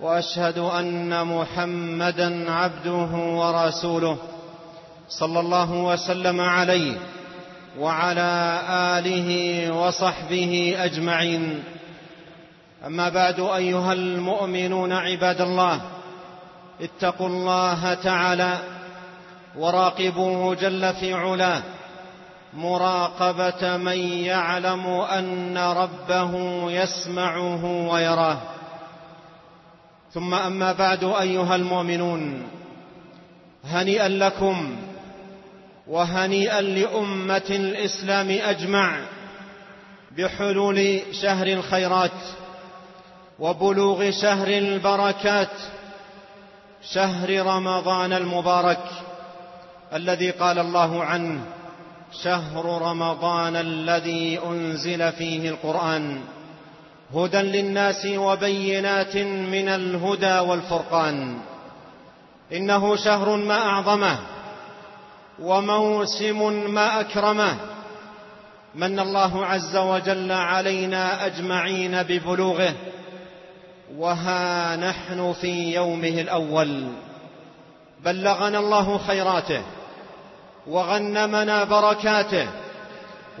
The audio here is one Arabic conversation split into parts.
وأشهد أن محمدا عبده ورسوله صلى الله وسلم عليه وعلى آله وصحبه أجمعين. أما بعد أيها المؤمنون عباد الله اتقوا الله تعالى وراقبوه جل في علاه. مراقبة من يعلم أن ربه يسمعه ويراه. ثم أما بعد أيها المؤمنون هنيئا لكم وهنيئا لأمة الإسلام أجمع بحلول شهر الخيرات وبلوغ شهر البركات شهر رمضان المبارك الذي قال الله عنه شهر رمضان الذي أنزل فيه القرآن. هدى للناس وبينات من الهدى والفرقان. إنه شهر ما أعظمه وموسم ما أكرمه. من الله عز وجل علينا أجمعين ببلوغه. وها نحن في يومه الأول. بلغنا الله خيراته. وغنمنا بركاته.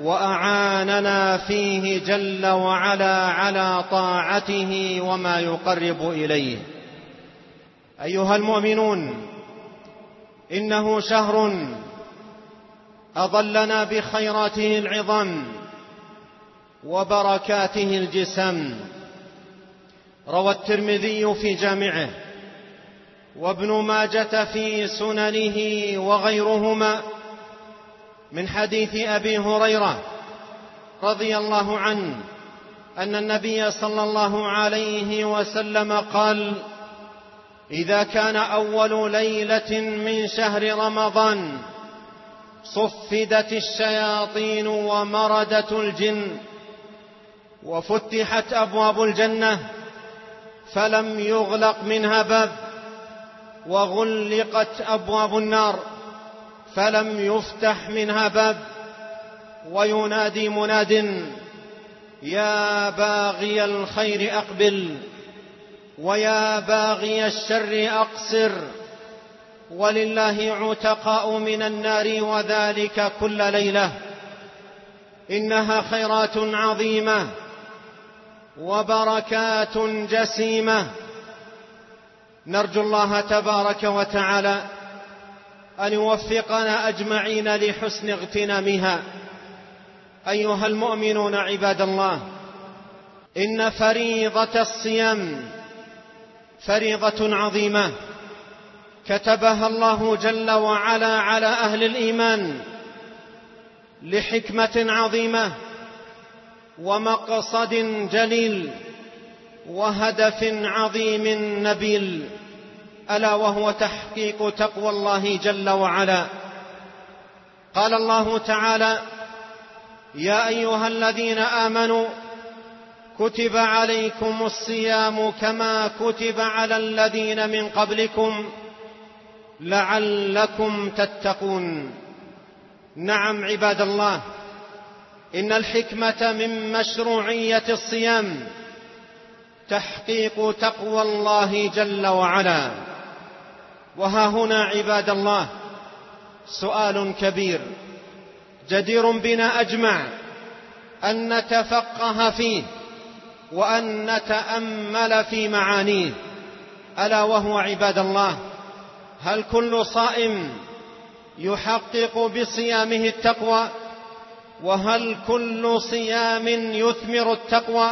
وأعاننا فيه جل وعلا على طاعته وما يقرب إليه. أيها المؤمنون إنه شهر اظلنا بخيراته العظام وبركاته الجسم. روى الترمذي في جامعه وابن ماجه في سننه وغيرهما من حديث أبي هريرة رضي الله عنه أن النبي صلى الله عليه وسلم قال إذا كان أول ليلة من شهر رمضان صفدت الشياطين ومردت الجن وفتحت أبواب الجنة فلم يغلق منها باب وغلقت أبواب النار فلم يفتح منها باب. وينادي مناد يا باغي الخير أقبل ويا باغي الشر أقصر ولله عتقاء من النار وذلك كل ليلة. إنها خيرات عظيمة وبركات جسيمة. نرجو الله تبارك وتعالى أن يوفقنا أجمعين لحسن اغتنامها. أيها المؤمنون عباد الله إن فريضة الصيام فريضة عظيمة. كتبها الله جل وعلا على أهل الإيمان لحكمة عظيمة ومقصد جليل وهدف عظيم نبيل. ألا وهو تحقيق تقوى الله جل وعلا. قال الله تعالى يا أيها الذين آمنوا كتب عليكم الصيام كما كتب على الذين من قبلكم لعلكم تتقون. نعم عباد الله إن الحكمة من مشروعية الصيام تحقيق تقوى الله جل وعلا. وها هنا عباد الله سؤال كبير جدير بنا أجمع أن نتفقه فيه وأن نتأمل في معانيه. ألا وهو عباد الله هل كل صائم يحقق بصيامه التقوى؟ وهل كل صيام يثمر التقوى؟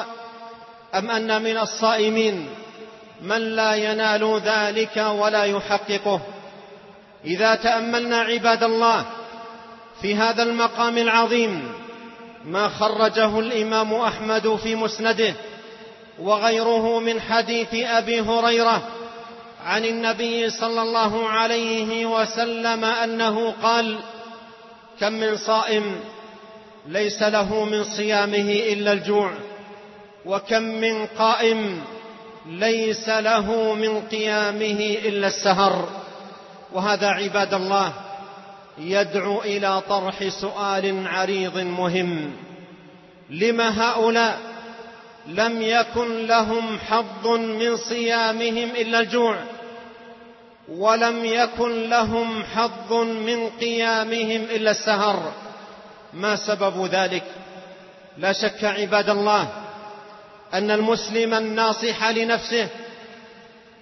أم أن من الصائمين من لا ينال ذلك ولا يحققه. إذا تأملنا عباد الله في هذا المقام العظيم ما خرجه الإمام أحمد في مسنده وغيره من حديث أبي هريرة عن النبي صلى الله عليه وسلم أنه قال كم من صائم ليس له من صيامه إلا الجوع وكم من قائم ليس له من قيامه إلا السهر. وهذا عباد الله يدعو إلى طرح سؤال عريض مهم. لم هؤلاء لم يكن لهم حظ من صيامهم إلا الجوع؟ ولم يكن لهم حظ من قيامهم إلا السهر. ما سبب ذلك؟ لا شك عباد الله أن المسلم الناصح لنفسه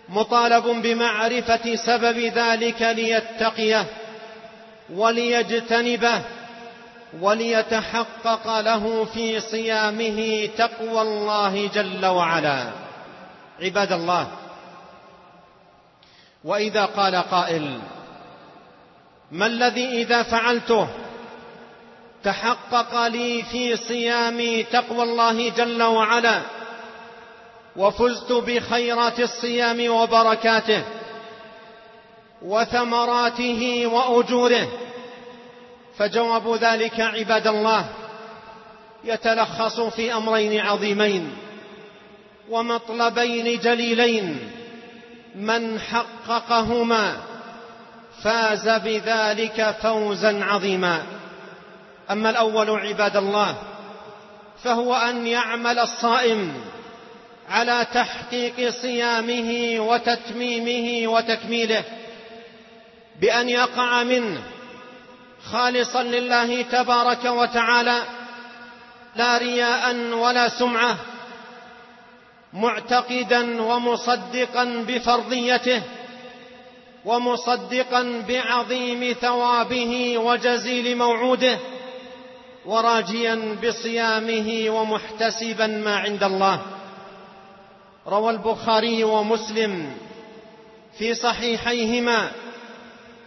مطالب بمعرفة سبب ذلك ليتقيه وليجتنبه وليتحقق له في صيامه تقوى الله جل وعلا. عباد الله وإذا قال قائل ما الذي إذا فعلته تحقق لي في صيامي تقوى الله جل وعلا؟ وفزت بخيرات الصيام وبركاته وثمراته وأجوره. فجواب ذلك عباد الله يتلخص في أمرين عظيمين. ومطلبين جليلين. من حققهما فاز بذلك فوزا عظيما. أما الأول عباد الله فهو أن يعمل الصائم على تحقيق صيامه وتتميمه وتكميله بأن يقع منه خالصا لله تبارك وتعالى لا رياء ولا سمعة معتقدا ومصدقا بفرضيته ومصدقا بعظيم ثوابه وجزيل موعوده وراجيا بصيامه ومحتسبا ما عند الله. روى البخاري ومسلم في صحيحيهما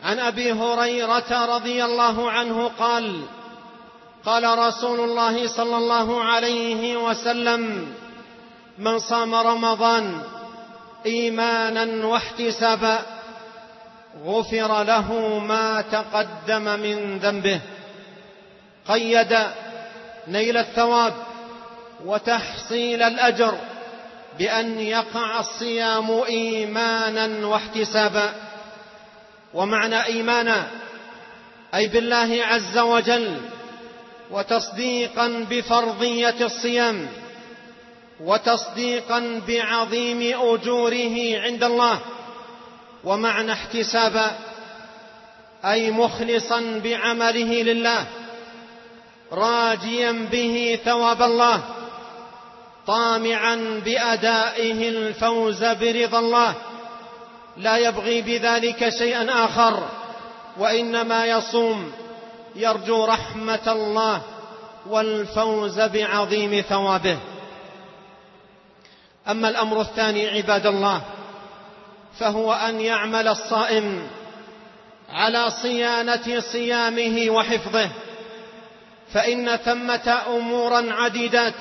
عن أبي هريرة رضي الله عنه قال قال رسول الله صلى الله عليه وسلم من صام رمضان إيمانا واحتسابا غفر له ما تقدم من ذنبه قيد نيل الثواب وتحصيل الأجر بأن يقع الصيام إيمانا واحتسابا. ومعنى إيمانا أي بالله عز وجل وتصديقا بفرضية الصيام وتصديقا بعظيم أجوره عند الله. ومعنى احتسابا أي مخلصا بعمله لله راجيا به ثواب الله. طامعا بأدائه الفوز برضا الله. لا يبغي بذلك شيئا آخر وإنما يصوم يرجو رحمة الله والفوز بعظيم ثوابه. أما الأمر الثاني عباد الله فهو أن يعمل الصائم على صيانة صيامه وحفظه فإن ثمة امورا عديدات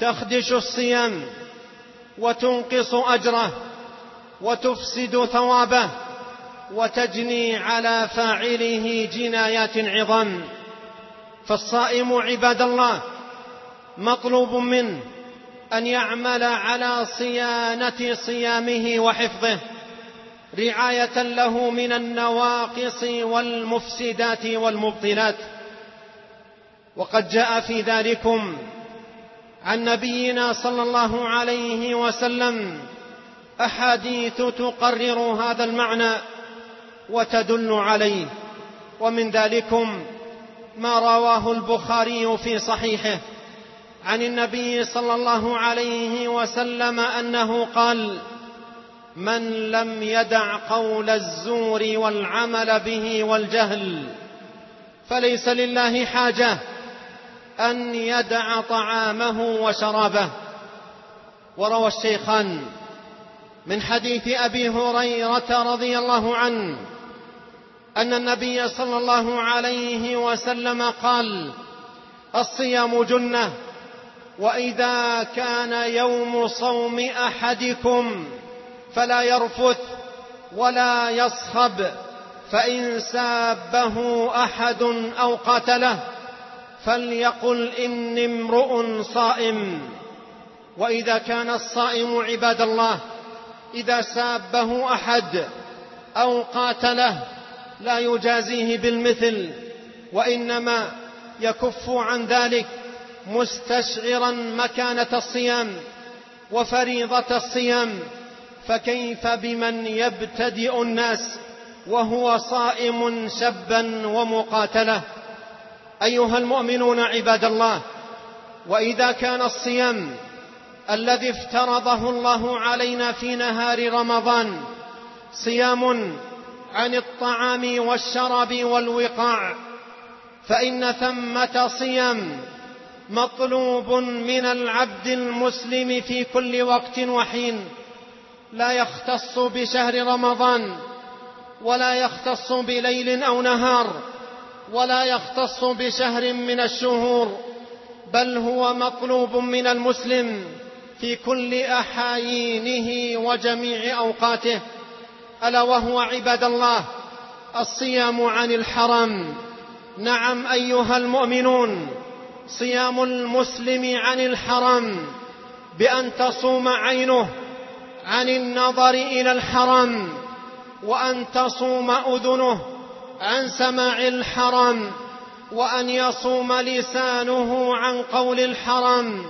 تخدش الصيام وتنقص أجره وتفسد ثوابه وتجني على فاعله جنايات عظام. فالصائم عباد الله مطلوب منه أن يعمل على صيانة صيامه وحفظه رعاية له من النواقص والمفسدات والمبطلات. وقد جاء في ذلكم عن نبينا صلى الله عليه وسلم أحاديث تقرر هذا المعنى وتدل عليه. ومن ذلكم ما رواه البخاري في صحيحه عن النبي صلى الله عليه وسلم أنه قال من لم يدع قول الزور والعمل به والجهل فليس لله حاجة أن يدع طعامه وشرابه. وروى الشيخان من حديث أبي هريرة رضي الله عنه أن النبي صلى الله عليه وسلم قال الصيام جنة وإذا كان يوم صوم أحدكم فلا يرفث ولا يصخب فإن سابه أحد أو قاتله فليقل إني امرؤ صائم. وإذا كان الصائم عباد الله إذا سابه أحد أو قاتله لا يجازيه بالمثل وإنما يكف عن ذلك مستشعرا مكانة الصيام وفريضة الصيام. فكيف بمن يبتدئ الناس وهو صائم شبا ومقاتله؟ أيها المؤمنون عباد الله وإذا كان الصيام الذي افترضه الله علينا في نهار رمضان صيام عن الطعام والشرب والوقاع فإن ثمة صيام مطلوب من العبد المسلم في كل وقت وحين. لا يختص بشهر رمضان ولا يختص بليل أو نهار. ولا يختص بشهر من الشهور بل هو مطلوب من المسلم في كل أحايينه وجميع أوقاته ألا وهو عباد الله الصيام عن الحرام نعم أيها المؤمنون صيام المسلم عن الحرام بأن تصوم عينه عن النظر إلى الحرام وأن تصوم أذنه عن سماع الحرام وأن يصوم لسانه عن قول الحرام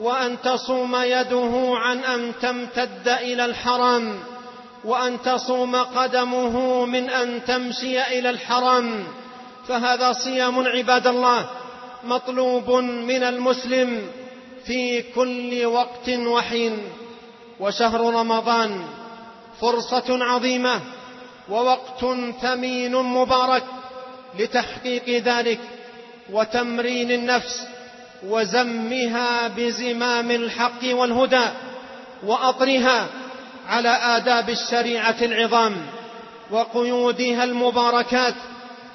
وأن تصوم يده عن أن تمتد إلى الحرام وأن تصوم قدمه من أن تمشي إلى الحرام فهذا صيام عباد الله مطلوب من المسلم في كل وقت وحين. وشهر رمضان فرصة عظيمة ووقت ثمين مبارك لتحقيق ذلك وتمرين النفس وزمها بزمام الحق والهدى وأطرها على آداب الشريعة العظام وقيودها المباركات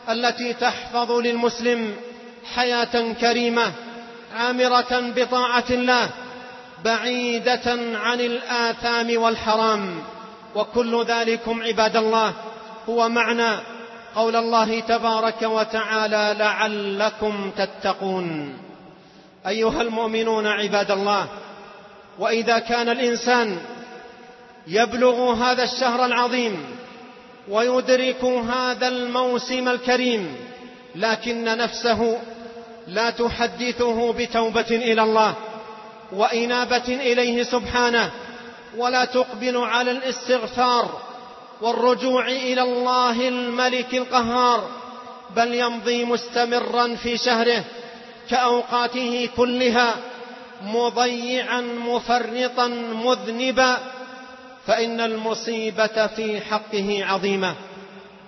التي تحفظ للمسلم حياة كريمة عامرة بطاعة الله بعيدة عن الآثام والحرام. وكل ذلكم عباد الله. هو معنى قول الله تبارك وتعالى لعلكم تتقون. أيها المؤمنون عباد الله وإذا كان الإنسان يبلغ هذا الشهر العظيم ويدرك هذا الموسم الكريم لكن نفسه لا تحدثه بتوبة إلى الله وإنابة إليه سبحانه ولا تقبل على الاستغفار والرجوع إلى الله الملك القهار بل يمضي مستمرا في شهره كأوقاته كلها مضيعا مفرطا مذنبا فإن المصيبة في حقه عظيمة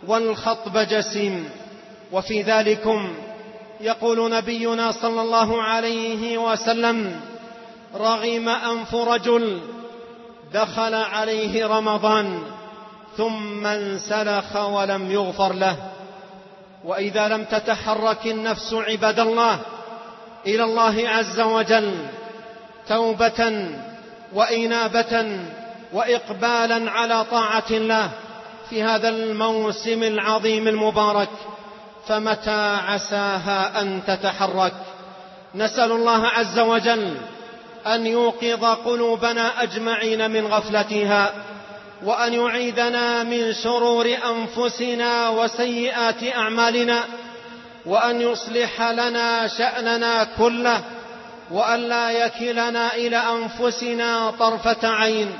والخطب جسيم. وفي ذلكم يقول نبينا صلى الله عليه وسلم رغم أنف رجل دخل عليه رمضان ثم انسلخ ولم يغفر له. وإذا لم تتحرك النفس عباد الله إلى الله عز وجل توبة وإنابة وإقبالا على طاعة الله في هذا الموسم العظيم المبارك فمتى عساها أن تتحرك؟ نسأل الله عز وجل أن يوقظ قلوبنا أجمعين من غفلتها وأن يعيدنا من شرور أنفسنا وسيئات أعمالنا وأن يصلح لنا شأننا كله وأن لا يكلنا إلى أنفسنا طرفة عين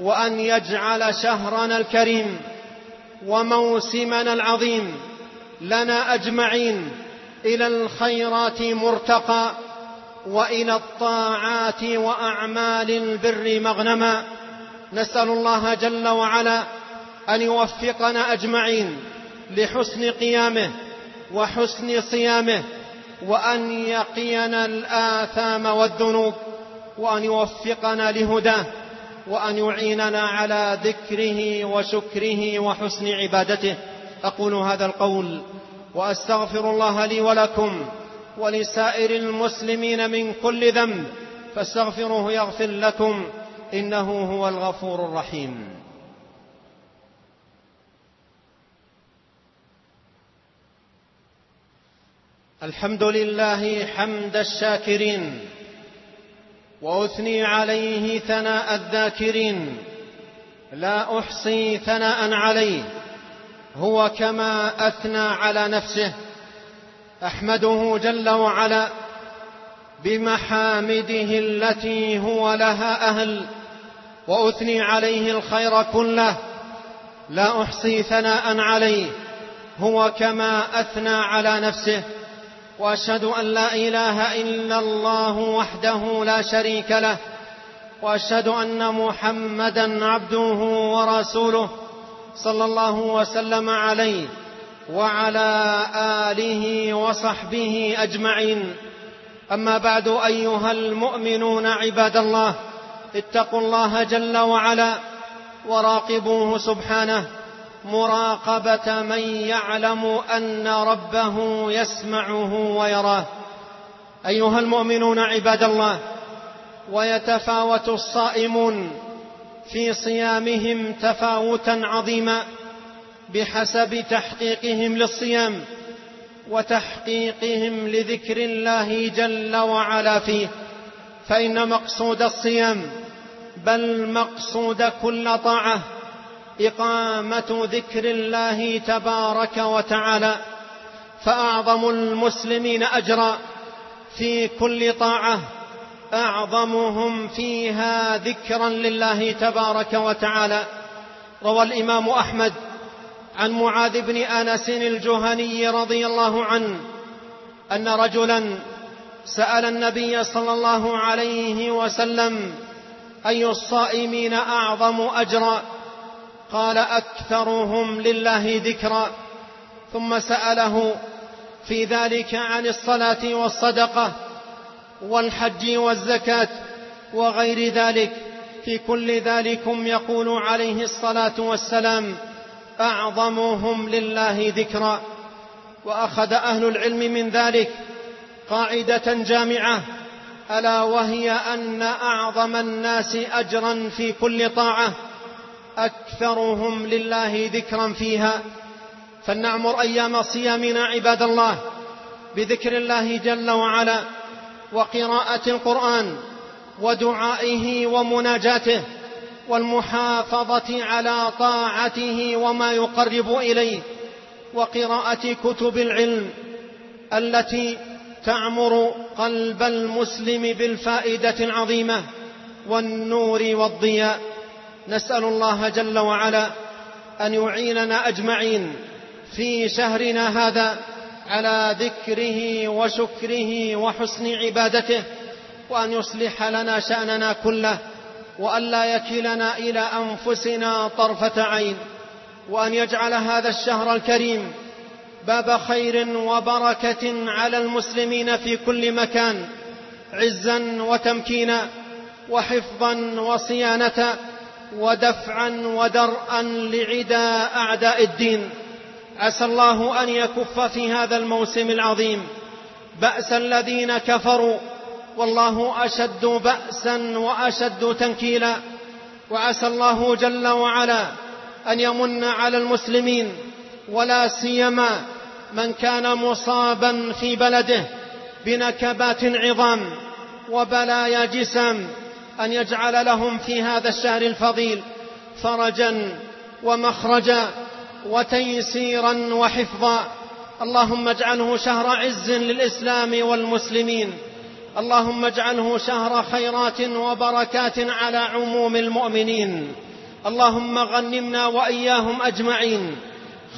وأن يجعل شهرنا الكريم وموسمنا العظيم لنا أجمعين إلى الخيرات مرتقى. وإلى الطاعات وأعمال البر مغنما. نسأل الله جل وعلا أن يوفقنا أجمعين لحسن قيامه وحسن صيامه وأن يقينا الآثام والذنوب وأن يوفقنا لهداه وأن يعيننا على ذكره وشكره وحسن عبادته. أقول هذا القول وأستغفر الله لي ولكم ولسائر المسلمين من كل ذنب فاستغفروه يغفر لكم إنه هو الغفور الرحيم. الحمد لله حمد الشاكرين وأثني عليه ثناء الذاكرين لا أحصي ثناء عليه هو كما أثنى على نفسه. أحمده جل وعلا بمحامده التي هو لها أهل وأثني عليه الخير كله لا أحصي ثناء عليه هو كما أثنى على نفسه وأشهد أن لا إله إلا الله وحده لا شريك له وأشهد أن محمدا عبده ورسوله صلى الله وسلم عليه. وعلى آله وصحبه أجمعين. أما بعد أيها المؤمنون عباد الله اتقوا الله جل وعلا وراقبوه سبحانه. مراقبة من يعلم أن ربه يسمعه ويراه. أيها المؤمنون عباد الله ويتفاوت الصائمون في صيامهم تفاوتا عظيما. بحسب تحقيقهم للصيام وتحقيقهم لذكر الله جل وعلا فيه فإن مقصود الصيام بل مقصود كل طاعة إقامة ذكر الله تبارك وتعالى فأعظم المسلمين أجرا في كل طاعة أعظمهم فيها ذكرا لله تبارك وتعالى. روى الإمام أحمد عن معاذ بن أنس الجهني رضي الله عنه أن رجلا سأل النبي صلى الله عليه وسلم أي الصائمين أعظم اجرا قال أكثرهم لله ذكرا ثم سأله في ذلك عن الصلاة والصدقة والحج والزكاة وغير ذلك. في كل ذلكم يقول عليه الصلاة والسلام أعظمهم لله ذكرا وأخذ أهل العلم من ذلك قاعدة جامعة ألا وهي أن أعظم الناس أجرا في كل طاعة أكثرهم لله ذكرا فيها. فلنعمر أيام صيامنا عباد الله بذكر الله جل وعلا وقراءة القرآن ودعائه ومناجاته. والمحافظة على طاعته وما يقرب إليه وقراءة كتب العلم التي تعمر قلب المسلم بالفائدة العظيمة والنور والضياء. نسأل الله جل وعلا أن يعيننا أجمعين في شهرنا هذا على ذكره وشكره وحسن عبادته وأن يصلح لنا شأننا كله وأن لا يكلنا إلى أنفسنا طرفة عين وأن يجعل هذا الشهر الكريم باب خير وبركة على المسلمين في كل مكان عزا وتمكينا وحفظا وصيانة ودفعا ودرءا لعدى أعداء الدين. عسى الله أن يكف في هذا الموسم العظيم بأس الذين كفروا والله أشد بأسا وأشد تنكيلا. وعسى الله جل وعلا أن يمن على المسلمين ولا سيما من كان مصابا في بلده بنكبات عظام وبلايا جسام أن يجعل لهم في هذا الشهر الفضيل فرجا ومخرجا وتيسيرا وحفظا. اللهم اجعله شهر عز للإسلام والمسلمين. اللهم اجعله شهر خيرات وبركات على عموم المؤمنين. اللهم غنمنا وإياهم أجمعين.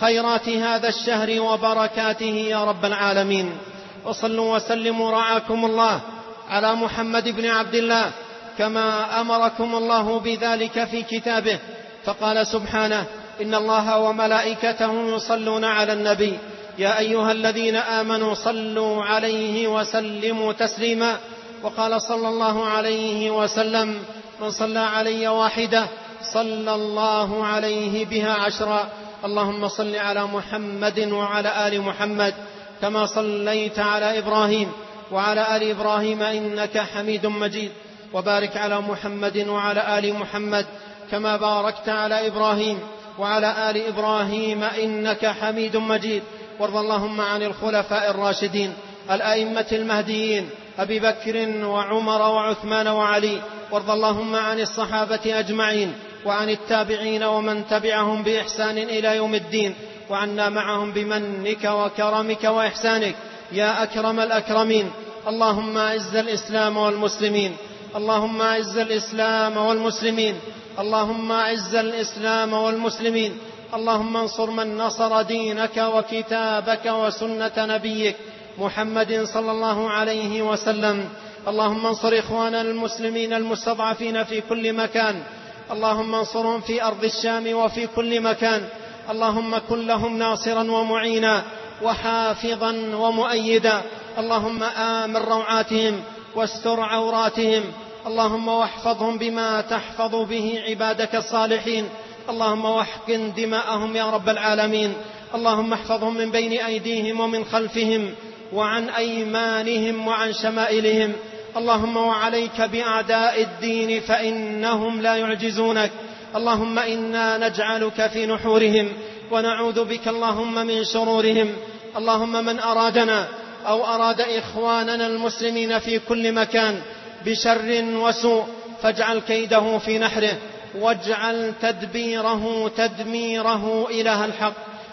خيرات هذا الشهر وبركاته يا رب العالمين. وصلوا وسلموا رعاكم الله على محمد بن عبد الله كما أمركم الله بذلك في كتابه. فقال سبحانه إن الله وملائكته يصلون على النبي. يا أيها الذين آمنوا صلوا عليه وسلموا تسليما. وقال صلى الله عليه وسلم من صلى علي واحدة صلى الله عليه بها عشرا. اللهم صل على محمد وعلى آل محمد كما صليت على إبراهيم وعلى آل إبراهيم إنك حميد مجيد. وبارك على محمد وعلى آل محمد كما باركت على إبراهيم وعلى آل إبراهيم إنك حميد مجيد. وارض اللهم عن الخلفاء الراشدين الأئمة المهديين أبي بكر وعمر وعثمان وعلي وارض اللهم عن الصحابة أجمعين وعن التابعين ومن تبعهم بإحسان إلى يوم الدين وعنا معهم بمنك وكرمك وإحسانك يا أكرم الأكرمين. اللهم أعز الإسلام والمسلمين. اللهم أعز الإسلام والمسلمين. اللهم أعز الإسلام والمسلمين. اللهم انصر من نصر دينك وكتابك وسنة نبيك محمد صلى الله عليه وسلم. اللهم انصر اخواننا المسلمين المستضعفين في كل مكان. اللهم انصرهم في أرض الشام وفي كل مكان. اللهم كن لهم ناصرا ومعينا وحافظا ومؤيدا. اللهم آمن روعاتهم واستر عوراتهم. اللهم واحفظهم بما تحفظ به عبادك الصالحين. اللهم واحقن دماءهم يا رب العالمين. اللهم احفظهم من بين أيديهم ومن خلفهم وعن أيمانهم وعن شمائلهم. اللهم وعليك بأعداء الدين فإنهم لا يعجزونك. اللهم إنا نجعلك في نحورهم ونعوذ بك اللهم من شرورهم. اللهم من أرادنا أو أراد إخواننا المسلمين في كل مكان بشر وسوء فاجعل كيده في نحره. واجعل تدبيره تدميره إله الحق.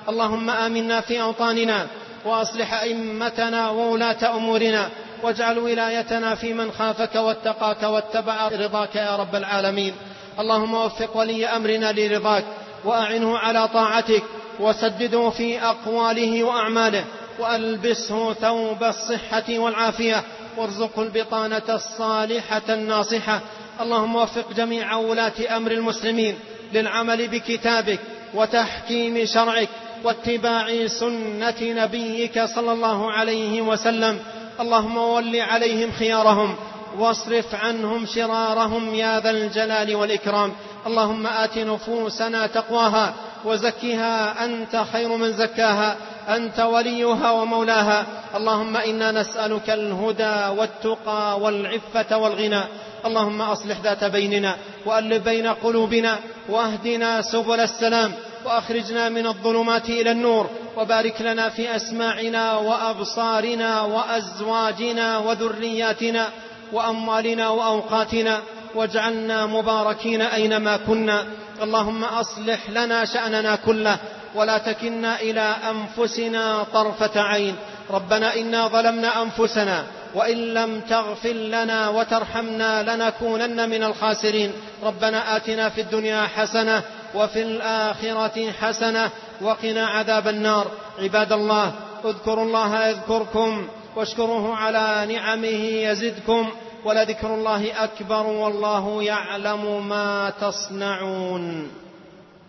اللهم آمنا في أوطاننا وأصلح أئمتنا وولاة أمورنا. واجعل ولايتنا في من خافك واتقاك واتبع رضاك يا رب العالمين. اللهم وفق ولي أمرنا لرضاك وأعنه على طاعتك. وسدده في أقواله وأعماله. وألبسه ثوب الصحة والعافية. وارزقه البطانة الصالحة الناصحة. اللهم وفق جميع ولاة أمر المسلمين للعمل بكتابك وتحكيم شرعك واتباع سنة نبيك صلى الله عليه وسلم. اللهم ول عليهم خيارهم واصرف عنهم شرارهم يا ذا الجلال والإكرام. اللهم آت نفوسنا تقواها وزكها أنت خير من زكاها أنت وليها ومولاها. اللهم إنا نسألك الهدى والتقى والعفة والغنى. اللهم أصلح ذات بيننا وألف بين قلوبنا وأهدنا سبل السلام وأخرجنا من الظلمات إلى النور وبارك لنا في أسماعنا وأبصارنا وأزواجنا وذرياتنا وأموالنا وأوقاتنا واجعلنا مباركين أينما كنا اللهم أصلح لنا شأننا كله ولا تكلنا إلى أنفسنا طرفة عين ربنا إنا ظلمنا أنفسنا وإن لم تغفر لنا وترحمنا لنكونن من الخاسرين. ربنا آتنا في الدنيا حسنة وفي الآخرة حسنة وقنا عذاب النار. عباد الله اذكروا الله يذكركم واشكروه على نعمه يزدكم ولذكر الله أكبر والله يعلم ما تصنعون.